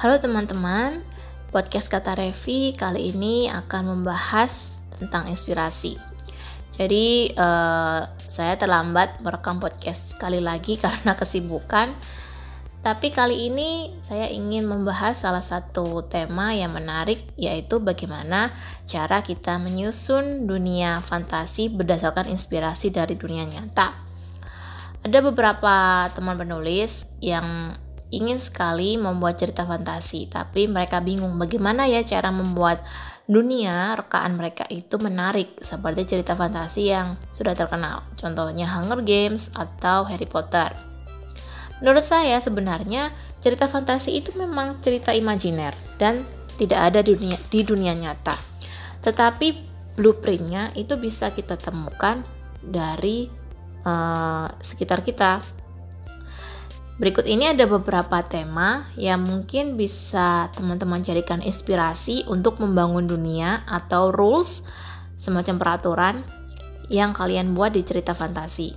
Halo teman-teman, podcast Kata Revi kali ini akan membahas tentang inspirasi. Jadi uh, saya terlambat merekam podcast sekali lagi karena kesibukan. Tapi kali ini saya ingin membahas salah satu tema yang menarik yaitu bagaimana cara kita menyusun dunia fantasi berdasarkan inspirasi dari dunia nyata. Ada beberapa teman penulis yang ingin sekali membuat cerita fantasi, tapi mereka bingung bagaimana ya cara membuat dunia rekaan mereka itu menarik seperti cerita fantasi yang sudah terkenal, contohnya Hunger Games atau Harry Potter. Menurut saya sebenarnya cerita fantasi itu memang cerita imajiner dan tidak ada di dunia, di dunia nyata. Tetapi blueprintnya itu bisa kita temukan dari uh, sekitar kita Berikut ini ada beberapa tema yang mungkin bisa teman-teman jadikan inspirasi untuk membangun dunia atau rules, semacam peraturan yang kalian buat di cerita fantasi.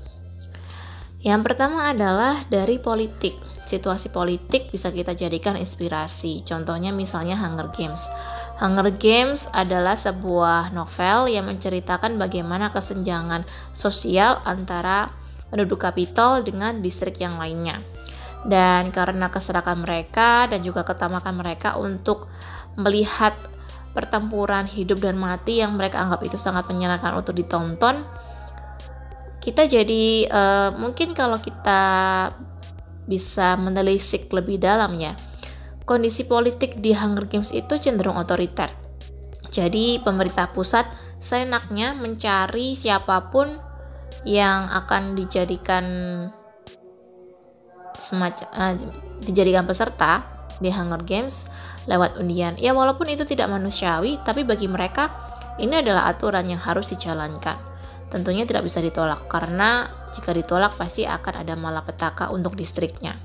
Yang pertama adalah dari politik. Situasi politik bisa kita jadikan inspirasi. Contohnya misalnya Hunger Games. Hunger Games adalah sebuah novel yang menceritakan bagaimana kesenjangan sosial antara penduduk kapital dengan distrik yang lainnya dan karena keserakan mereka dan juga ketamakan mereka untuk melihat pertempuran hidup dan mati yang mereka anggap itu sangat menyenangkan untuk ditonton kita jadi uh, mungkin kalau kita bisa menelisik lebih dalamnya kondisi politik di Hunger Games itu cenderung otoriter. Jadi pemerintah pusat seenaknya mencari siapa pun yang akan dijadikan semacam uh, dijadikan peserta di Hunger Games lewat undian. Ya walaupun itu tidak manusiawi, tapi bagi mereka ini adalah aturan yang harus dijalankan. Tentunya tidak bisa ditolak karena jika ditolak pasti akan ada malapetaka untuk distriknya.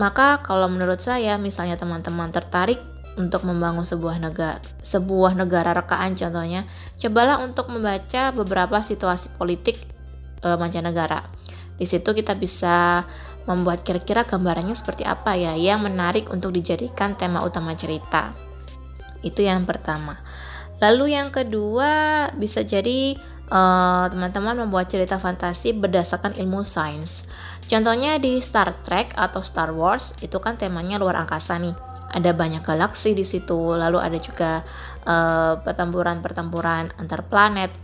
Maka kalau menurut saya misalnya teman-teman tertarik untuk membangun sebuah negara sebuah negara rekaan contohnya, cobalah untuk membaca beberapa situasi politik e, mancanegara. Di situ kita bisa membuat kira-kira gambarannya seperti apa ya yang menarik untuk dijadikan tema utama cerita. Itu yang pertama. Lalu yang kedua bisa jadi eh, teman-teman uh, membuat cerita fantasi berdasarkan ilmu sains. Contohnya di Star Trek atau Star Wars itu kan temanya luar angkasa nih. Ada banyak galaksi di situ, lalu ada juga uh, pertempuran-pertempuran antar planet.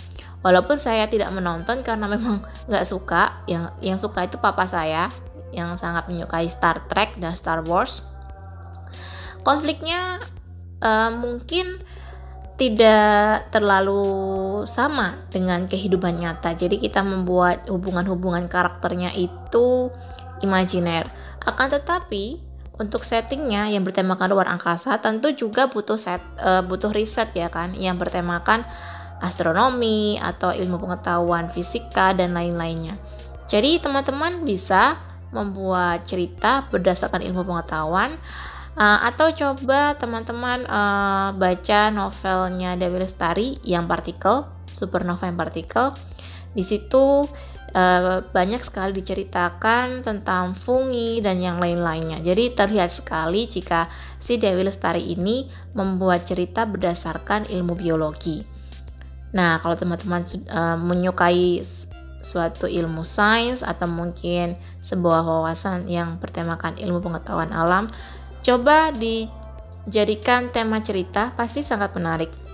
Walaupun saya tidak menonton karena memang nggak suka. Yang yang suka itu papa saya yang sangat menyukai Star Trek dan Star Wars. Konfliknya uh, mungkin tidak terlalu sama dengan kehidupan nyata. Jadi kita membuat hubungan-hubungan karakternya itu imajiner. Akan tetapi untuk settingnya yang bertemakan luar angkasa tentu juga butuh set uh, butuh riset ya kan yang bertemakan astronomi atau ilmu pengetahuan fisika dan lain-lainnya. Jadi teman-teman bisa membuat cerita berdasarkan ilmu pengetahuan uh, atau coba teman-teman uh, baca novelnya Dewi Lestari yang partikel, supernova yang partikel. Di situ uh, banyak sekali diceritakan tentang fungi dan yang lain-lainnya. Jadi terlihat sekali jika si Dewi Lestari ini membuat cerita berdasarkan ilmu biologi. Nah, kalau teman-teman uh, menyukai suatu ilmu sains atau mungkin sebuah wawasan yang bertemakan ilmu pengetahuan alam, coba dijadikan tema cerita pasti sangat menarik.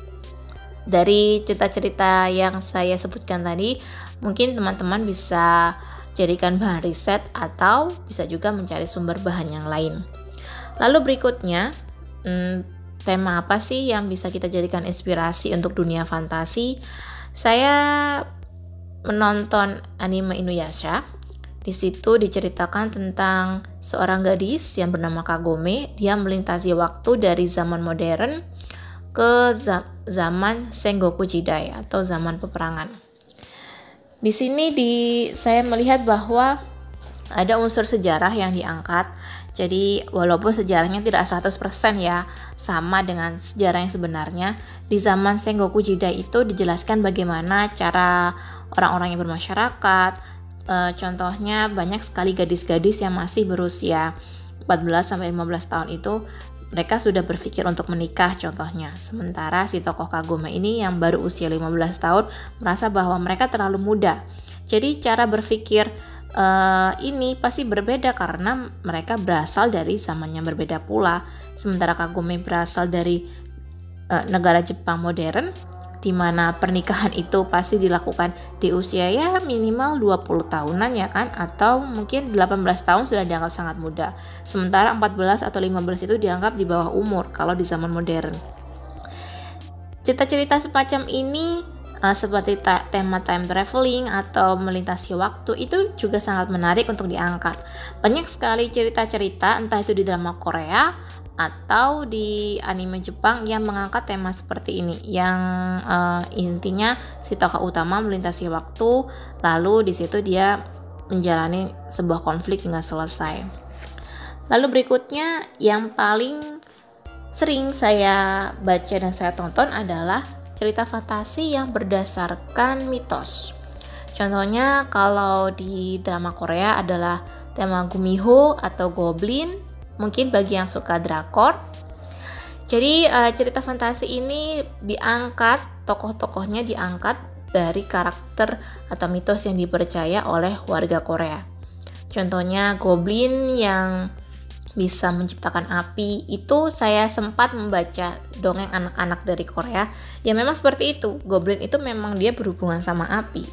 Dari cerita-cerita yang saya sebutkan tadi, mungkin teman-teman bisa jadikan bahan riset atau bisa juga mencari sumber bahan yang lain. Lalu berikutnya, hmm, tema apa sih yang bisa kita jadikan inspirasi untuk dunia fantasi? Saya menonton anime Inuyasha. Di situ diceritakan tentang seorang gadis yang bernama Kagome. Dia melintasi waktu dari zaman modern ke zaman Sengoku Jidai atau zaman peperangan. Di sini di saya melihat bahwa ada unsur sejarah yang diangkat jadi walaupun sejarahnya tidak 100% ya sama dengan sejarah yang sebenarnya, di zaman Sengoku Jidai itu dijelaskan bagaimana cara orang-orang yang bermasyarakat, e, contohnya banyak sekali gadis-gadis yang masih berusia 14 sampai 15 tahun itu mereka sudah berpikir untuk menikah contohnya. Sementara si tokoh Kagome ini yang baru usia 15 tahun merasa bahwa mereka terlalu muda. Jadi cara berpikir uh, ini pasti berbeda karena mereka berasal dari zaman yang berbeda pula. Sementara Kagome berasal dari uh, negara Jepang modern di mana pernikahan itu pasti dilakukan di usia ya minimal 20 tahunan ya kan atau mungkin 18 tahun sudah dianggap sangat muda. Sementara 14 atau 15 itu dianggap di bawah umur kalau di zaman modern. Cerita-cerita semacam ini uh, seperti tema time traveling atau melintasi waktu itu juga sangat menarik untuk diangkat. Banyak sekali cerita-cerita entah itu di drama Korea atau di anime Jepang yang mengangkat tema seperti ini yang uh, intinya si tokoh utama melintasi waktu lalu di situ dia menjalani sebuah konflik hingga selesai. Lalu berikutnya yang paling sering saya baca dan saya tonton adalah cerita fantasi yang berdasarkan mitos. Contohnya kalau di drama Korea adalah tema Gumiho atau Goblin mungkin bagi yang suka drakor. Jadi uh, cerita fantasi ini diangkat, tokoh-tokohnya diangkat dari karakter atau mitos yang dipercaya oleh warga Korea. Contohnya goblin yang bisa menciptakan api itu saya sempat membaca dongeng anak-anak dari Korea ya memang seperti itu goblin itu memang dia berhubungan sama api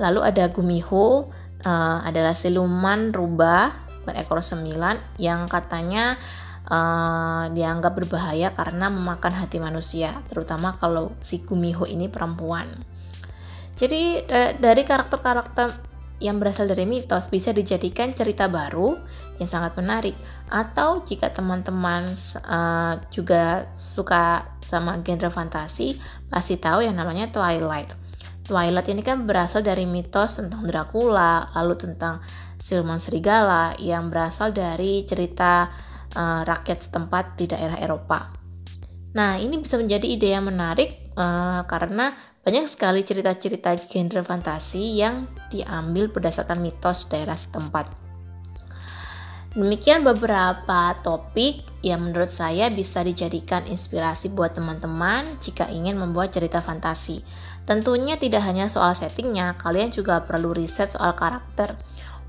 lalu ada Gumiho uh, adalah siluman rubah berekor sembilan yang katanya uh, dianggap berbahaya karena memakan hati manusia, terutama kalau si Gumiho ini perempuan. Jadi uh, dari karakter-karakter yang berasal dari mitos bisa dijadikan cerita baru yang sangat menarik atau jika teman-teman uh, juga suka sama genre fantasi pasti tahu yang namanya Twilight. Twilight ini kan berasal dari mitos tentang Dracula, lalu tentang siluman serigala yang berasal dari cerita uh, rakyat setempat di daerah Eropa. Nah, ini bisa menjadi ide yang menarik uh, karena banyak sekali cerita-cerita genre fantasi yang diambil berdasarkan mitos daerah setempat. Demikian beberapa topik yang menurut saya bisa dijadikan inspirasi buat teman-teman jika ingin membuat cerita fantasi. Tentunya tidak hanya soal settingnya, kalian juga perlu riset soal karakter.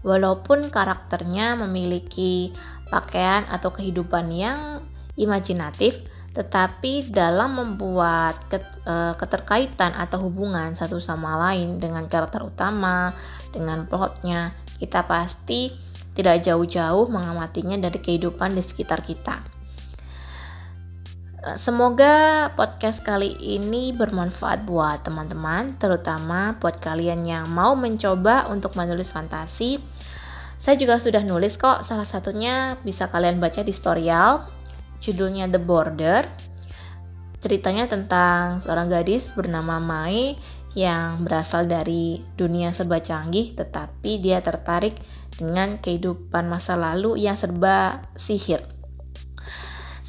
Walaupun karakternya memiliki pakaian atau kehidupan yang imajinatif, tetapi dalam membuat eh, keterkaitan atau hubungan satu sama lain dengan karakter utama, dengan plotnya, kita pasti tidak jauh-jauh mengamatinya dari kehidupan di sekitar kita. Eh, semoga podcast kali ini bermanfaat buat teman-teman, terutama buat kalian yang mau mencoba untuk menulis fantasi. Saya juga sudah nulis kok, salah satunya bisa kalian baca di Storyal, judulnya The Border. Ceritanya tentang seorang gadis bernama Mai yang berasal dari dunia serba canggih, tetapi dia tertarik dengan kehidupan masa lalu yang serba sihir.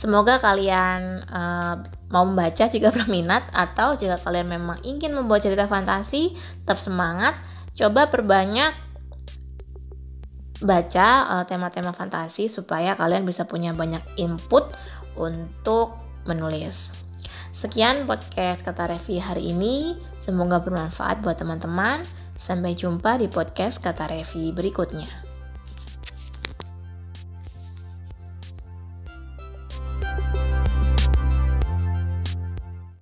Semoga kalian uh, mau membaca jika berminat atau jika kalian memang ingin membuat cerita fantasi, tetap semangat, coba perbanyak baca eh, tema-tema uh, fantasi supaya kalian bisa punya banyak input untuk menulis. Sekian podcast kata Revi hari ini. Semoga bermanfaat buat teman-teman. Sampai jumpa di podcast kata Revi berikutnya.